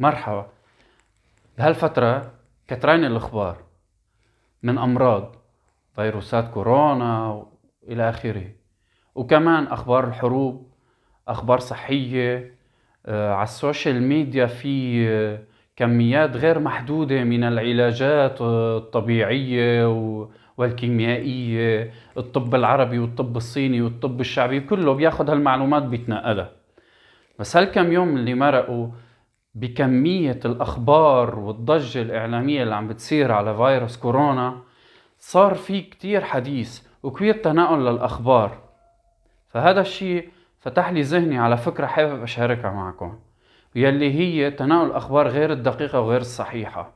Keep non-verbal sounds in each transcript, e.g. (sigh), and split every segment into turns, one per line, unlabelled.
مرحبا. بهالفترة كترين الأخبار من أمراض فيروسات كورونا إلى آخره وكمان أخبار الحروب أخبار صحية آه، على السوشيال ميديا في آه، كميات غير محدودة من العلاجات آه، الطبيعية والكيميائية الطب العربي والطب الصيني والطب الشعبي كله بياخد هالمعلومات بيتنقلها. بس هالكم يوم اللي مرقوا بكمية الأخبار والضجة الإعلامية اللي عم بتصير على فيروس كورونا صار في كتير حديث وكبير تناقل للأخبار. فهذا الشيء فتح لي ذهني على فكرة حابب أشاركها معكم يلي هي تناول الأخبار غير الدقيقة وغير الصحيحة.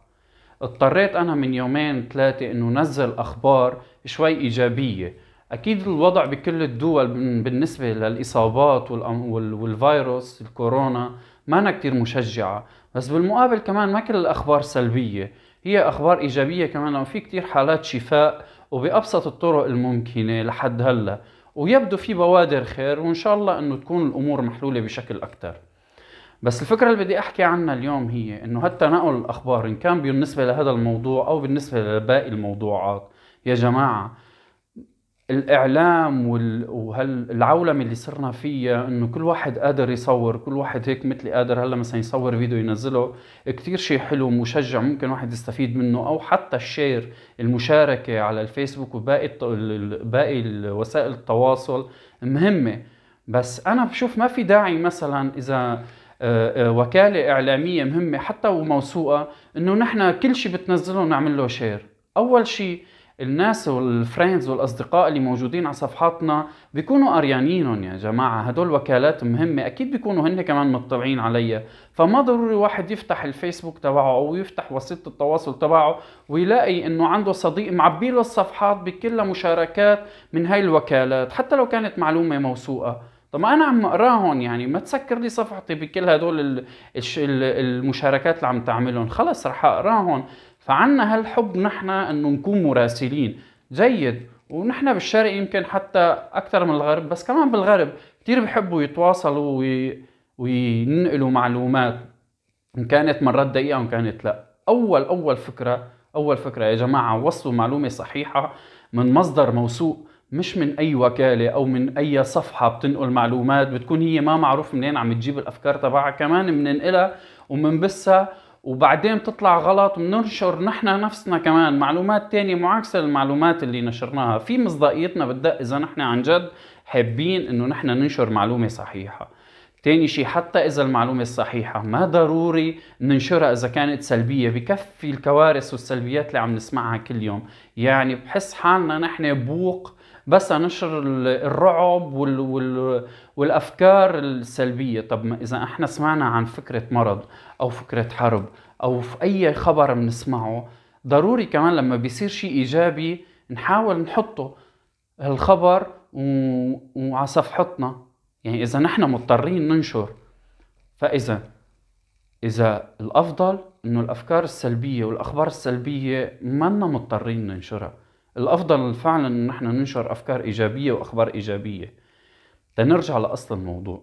اضطريت أنا من يومين ثلاثة إنه نزل أخبار شوي إيجابية. أكيد الوضع بكل الدول بالنسبة للإصابات والفيروس الكورونا ما أنا كتير مشجعة بس بالمقابل كمان ما كل الأخبار سلبية هي أخبار إيجابية كمان وفي كتير حالات شفاء وبأبسط الطرق الممكنة لحد هلأ ويبدو في بوادر خير وإن شاء الله أنه تكون الأمور محلولة بشكل أكثر بس الفكرة اللي بدي أحكي عنها اليوم هي أنه هالتناول الأخبار إن كان بالنسبة لهذا الموضوع أو بالنسبة لباقي الموضوعات يا جماعة الإعلام والعولمه اللي صرنا فيها إنه كل واحد قادر يصور كل واحد هيك مثلي قادر هلأ مثلا يصور فيديو ينزله كتير شيء حلو مشجع ممكن واحد يستفيد منه أو حتى الشير المشاركة على الفيسبوك وباقي باقي وسائل التواصل مهمة. بس أنا بشوف ما في داعي مثلا إذا آه، آه، وكالة إعلامية مهمة حتى وموثوقه إنه نحن كل شيء بتنزله نعمل له share. أول شيء الناس وال friends والأصدقاء اللي موجودين على صفحاتنا بيكونوا قريانينهم يا جماعة. هدول وكالات مهمة. أكيد بيكونوا هن كمان مطلعين عليها فما ضروري واحد يفتح الفيسبوك تبعه أو يفتح وسيلة التواصل تبعه ويلاقي إنه عنده صديق معبي له الصفحات بكلها مشاركات من هاي الوكالات حتى لو كانت معلومة موثوقة. طب ما أنا عم أقراهم يعني. ما تسكر لي صفحتي بكل هدول المشاركات اللي عم تعملهم. خلص رح أقراهم. فعنا هالحب نحن إنه نكون مراسلين جيد ونحن بالشرق يمكن حتى أكثر من الغرب بس كمان بالغرب كثير بحبوا يتواصلوا وي... وينقلوا معلومات إن كانت مرات دقيقة وإن كانت لأ. أول أول فكرة أول فكرة يا جماعة وصلوا معلومة صحيحة من مصدر موثوق مش من أي وكالة أو من أي صفحة بتنقل معلومات بتكون هي ما معروف منين عم تجيب الأفكار تبعها كمان بننقلها ومنبثها وبعدين بتطلع غلط وبننشر نحن نفسنا كمان. معلومات تانية معاكسة للمعلومات اللي نشرناها. في مصداقيتنا بتدق إذا نحن عن جد حابين إنه نحن ننشر معلومة صحيحة. تاني شيء حتى إذا المعلومة الصحيحة ما ضروري ننشرها إذا كانت سلبية. بكفي الكوارث والسلبيات اللي عم نسمعها كل يوم. يعني بحس حالنا نحن بوق بس نشر الرعب وال وال والأفكار السلبية. طب ما إذا إحنا سمعنا عن فكرة مرض أو فكرة حرب أو في أي خبر بنسمعه ضروري كمان لما بيصير شيء إيجابي نحاول نحطه الخبر وعلى صفحتنا يعني إذا نحن مضطرين ننشر فإذا إذا الأفضل إنه الأفكار السلبية والأخبار السلبية ما مضطرين ننشرها. الأفضل فعلا إن نحن ننشر أفكار إيجابية وأخبار إيجابية. لنرجع لأصل الموضوع.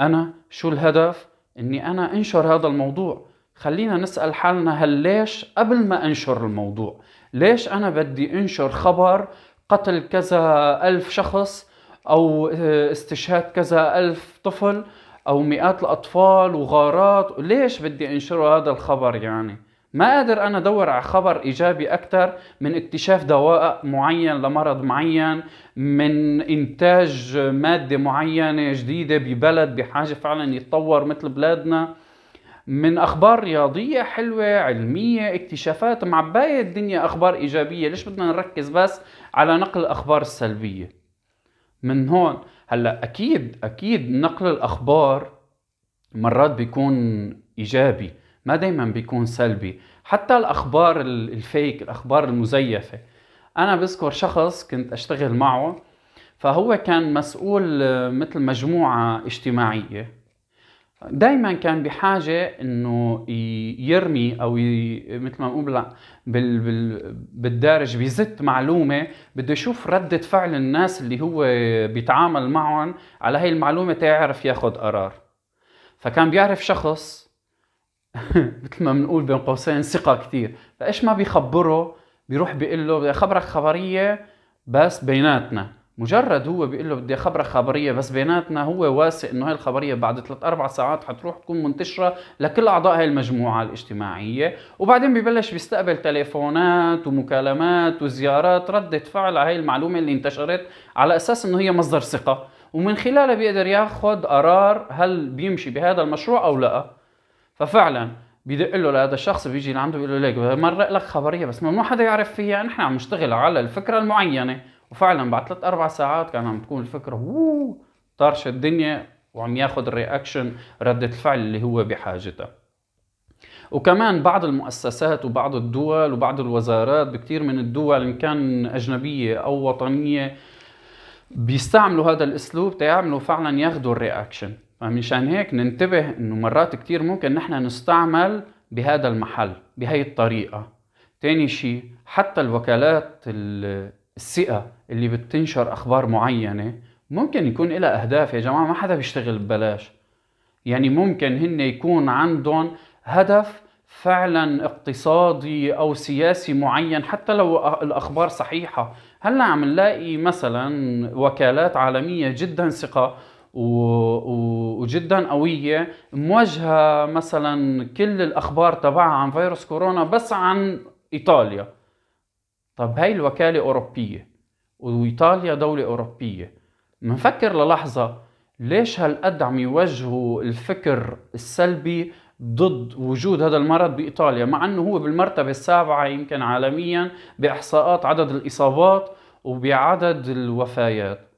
أنا شو الهدف؟ إني أنا أنشر هذا الموضوع. خلينا نسأل حالنا هل ليش قبل ما أنشر الموضوع؟ ليش أنا بدي أنشر خبر قتل كذا ألف شخص أو استشهاد كذا ألف طفل أو مئات الأطفال وغارات؟ ليش بدي انشر هذا الخبر يعني؟ ما قادر أنا أدور على خبر إيجابي أكثر من اكتشاف دواء معين لمرض معين من إنتاج مادة معينة جديدة ببلد بحاجة فعلا يتطور مثل بلادنا. من أخبار رياضية حلوة علمية اكتشافات معبايه الدنيا أخبار إيجابية. ليش بدنا نركز بس على نقل الأخبار السلبية؟ من هون. هلأ أكيد أكيد نقل الأخبار مرات بيكون إيجابي ما دايما بيكون سلبي. حتى الأخبار الفيك الأخبار المزيفة. أنا بذكر شخص كنت أشتغل معه فهو كان مسؤول مثل مجموعة اجتماعية. دائما كان بحاجة إنه يرمي أو مثل ما نقول بال بال بالدارج بيزت معلومة بده يشوف ردة فعل الناس اللي هو بيتعامل معهم على هاي المعلومة تيعرف ياخذ قرار. فكان بيعرف شخص (laughs) مثل ما بنقول بين قوسين ثقة كثير فإيش ما بيخبره بيروح بيقول له بدي أخبرك خبرية بس بيناتنا. مجرد هو بيقول له بدي أخبرك خبرية بس بيناتنا هو واثق إنه هاي الخبرية بعد ثلاث أربع ساعات حتروح تكون منتشرة لكل أعضاء هاي المجموعة الاجتماعية. وبعدين ببلش بيستقبل تليفونات ومكالمات وزيارات ردة فعل على هاي المعلومة اللي انتشرت على أساس إنه هي مصدر ثقة. ومن خلالها بيقدر ياخذ قرار هل بيمشي بهذا المشروع أو لا. ففعلا بيدق له لهذا الشخص بيجي لعنده بيقول له ليك مرق لك خبرية بس ممنوع حدا يعرف فيها. نحن عم نشتغل على الفكرة المعينة. وفعلا بعد ثلاث أربع ساعات كان عم تكون الفكرة ووو طارشة الدنيا وعم ياخذ ال reaction ردة الفعل اللي هو بحاجتها. وكمان بعض المؤسسات وبعض الدول وبعض الوزارات بكثير من الدول إن كان أجنبية أو وطنية بيستعملوا هذا الأسلوب تيعملوا فعلا ياخذوا ال reaction فمشان هيك ننتبه إنه مرات كثير ممكن نحن نستعمل بهذا المحل بهي الطريقة. تاني شيء حتى الوكالات الثقة اللي بتنشر أخبار معينة ممكن يكون لها أهداف يا جماعة ما حدا بيشتغل ببلاش. يعني ممكن هن يكون عندهم هدف فعلا اقتصادي أو سياسي معين حتى لو الأخبار صحيحة. هلأ عم نلاقي مثلا وكالات عالمية جدا ثقة وجدا قوية موجهه مثلا كل الأخبار تبعها عن فيروس كورونا بس عن إيطاليا. طب هاي الوكالة أوروبية وإيطاليا دولة أوروبية. منفكر للحظة ليش هالقد عم يوجهوا الفكر السلبي ضد وجود هذا المرض بإيطاليا مع أنه هو بالمرتبة السابعة يمكن عالميا بإحصاءات عدد الإصابات وبعدد الوفيات.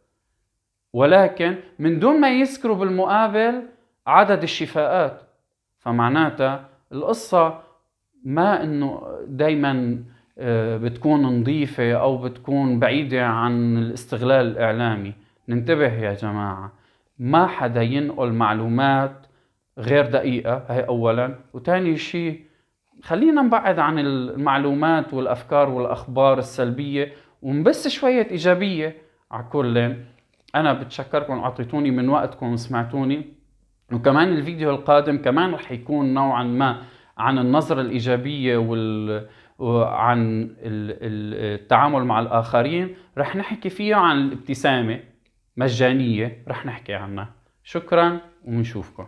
ولكن من دون ما يذكروا بالمقابل عدد الشفاءات. فمعناتها القصة ما إنه دايما آه، بتكون نظيفة أو بتكون بعيدة عن الاستغلال الإعلامي. ننتبه يا جماعة ما حدا ينقل معلومات غير دقيقة هي أولا. وتاني شيء خلينا نبعد عن المعلومات والأفكار والأخبار السلبية ونبث شوية إيجابية على كل. أنا بتشكركم أعطيتوني من وقتكم وسمعتوني وكمان الفيديو القادم كمان رح يكون نوعا ما عن النظرة الإيجابية وال وعن التعامل مع الآخرين. رح نحكي فيه عن الابتسامة مجانية رح نحكي عنها. شكرا ونشوفكم.